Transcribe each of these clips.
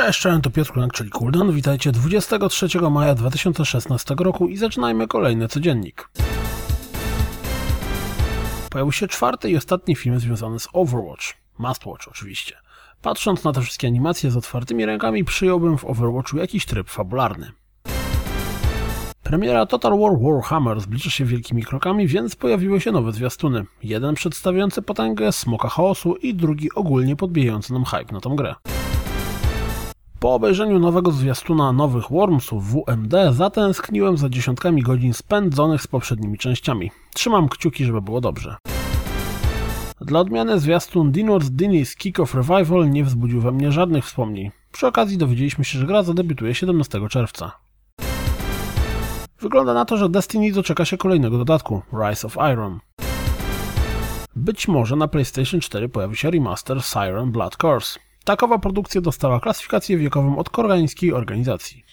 Cześć, cześć, to Piotr Kunak, czyli Kuldan. Witajcie 23 maja 2016 roku i zaczynajmy kolejny codziennik. Pojawił się czwarty i ostatni film związany z Overwatch. Mustwatch oczywiście. Patrząc na te wszystkie animacje z otwartymi rękami, przyjąłbym w Overwatchu jakiś tryb fabularny. Premiera Total War Warhammer zbliża się wielkimi krokami, więc pojawiły się nowe zwiastuny. Jeden przedstawiający potęgę Smoka Chaosu i drugi ogólnie podbijający nam hype na tą grę. Po obejrzeniu nowego zwiastuna nowych Wormsów WMD zatęskniłem za dziesiątkami godzin spędzonych z poprzednimi częściami. Trzymam kciuki, żeby było dobrze. Dla odmiany zwiastun Dinwards Dinny's Kick-Off Revival nie wzbudził we mnie żadnych wspomnień. Przy okazji dowiedzieliśmy się, że gra zadebiutuje 17 czerwca. Wygląda na to, że Destiny doczeka się kolejnego dodatku Rise of Iron. Być może na PlayStation 4 pojawi się remaster Siren Blood Curse. Takowa produkcja dostała klasyfikację wiekową od koreańskiej organizacji.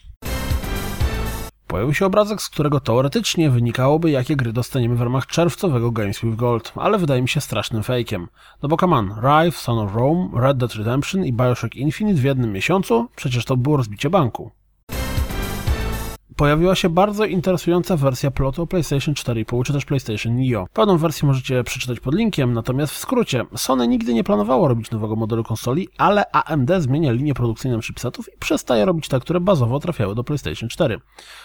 Pojawił się obrazek, z którego teoretycznie wynikałoby, jakie gry dostaniemy w ramach czerwcowego Games with Gold, ale wydaje mi się strasznym fejkiem. No bo come on, Rive, Son of Rome, Red Dead Redemption i Bioshock Infinite w jednym miesiącu? Przecież to było rozbicie banku pojawiła się bardzo interesująca wersja plotu o PlayStation 4,5 czy też PlayStation Neo. Pełną wersję możecie przeczytać pod linkiem, natomiast w skrócie, Sony nigdy nie planowało robić nowego modelu konsoli, ale AMD zmienia linię produkcyjną chipsetów i przestaje robić te, które bazowo trafiały do PlayStation 4.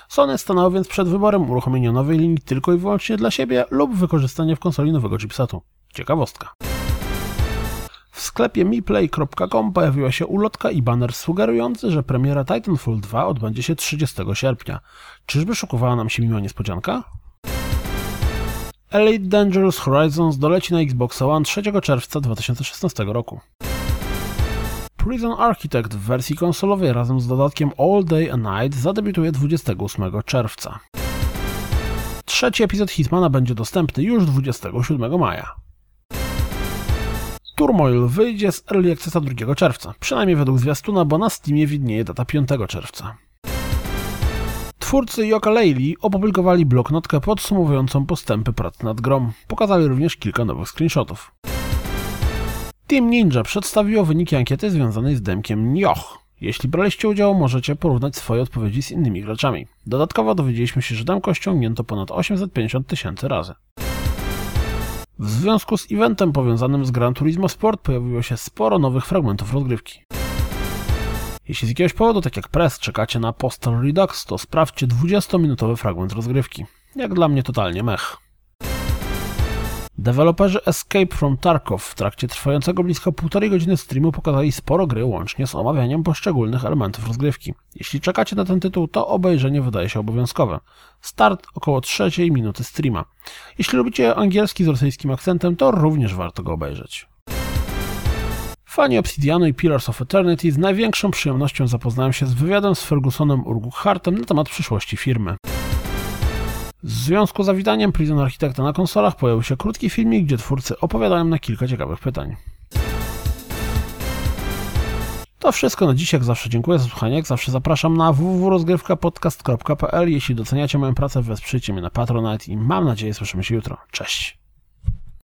Sony stanęło więc przed wyborem uruchomienia nowej linii tylko i wyłącznie dla siebie lub wykorzystania w konsoli nowego chipsetu. Ciekawostka. W sklepie miplay.com pojawiła się ulotka i baner sugerujący, że premiera Titanfall 2 odbędzie się 30 sierpnia. Czyżby szokowała nam się miła niespodzianka? Elite Dangerous Horizons doleci na Xbox One 3 czerwca 2016 roku. Prison Architect w wersji konsolowej razem z dodatkiem All Day and Night zadebiutuje 28 czerwca. Trzeci epizod Hitmana będzie dostępny już 27 maja. Turmoil wyjdzie z Early Accessa 2 czerwca, przynajmniej według zwiastuna, bo na Steamie widnieje data 5 czerwca. Twórcy Yoka Laylee opublikowali bloknotkę podsumowującą postępy prac nad grą. Pokazali również kilka nowych screenshotów. Team Ninja przedstawiło wyniki ankiety związanej z demkiem Nioh. Jeśli braliście udział, możecie porównać swoje odpowiedzi z innymi graczami. Dodatkowo dowiedzieliśmy się, że demko ściągnięto ponad 850 tysięcy razy. W związku z eventem powiązanym z Gran Turismo Sport pojawiło się sporo nowych fragmentów rozgrywki. Jeśli z jakiegoś powodu, tak jak Press, czekacie na Postal Redux, to sprawdźcie 20-minutowy fragment rozgrywki. Jak dla mnie totalnie mech. Deweloperzy Escape from Tarkov w trakcie trwającego blisko półtorej godziny streamu pokazali sporo gry łącznie z omawianiem poszczególnych elementów rozgrywki. Jeśli czekacie na ten tytuł, to obejrzenie wydaje się obowiązkowe. Start około trzeciej minuty streama. Jeśli lubicie angielski z rosyjskim akcentem, to również warto go obejrzeć. Fani Obsidianu i Pillars of Eternity z największą przyjemnością zapoznałem się z wywiadem z Fergusonem Urgukhartem na temat przyszłości firmy. W związku z zawitaniem Prison Architecta na konsolach pojawił się krótki filmik, gdzie twórcy opowiadają na kilka ciekawych pytań. To wszystko na dziś, jak zawsze dziękuję za słuchanie, jak zawsze zapraszam na www.rozgrywkapodcast.pl Jeśli doceniacie moją pracę, wesprzyjcie mnie na Patronite i mam nadzieję słyszymy się jutro. Cześć!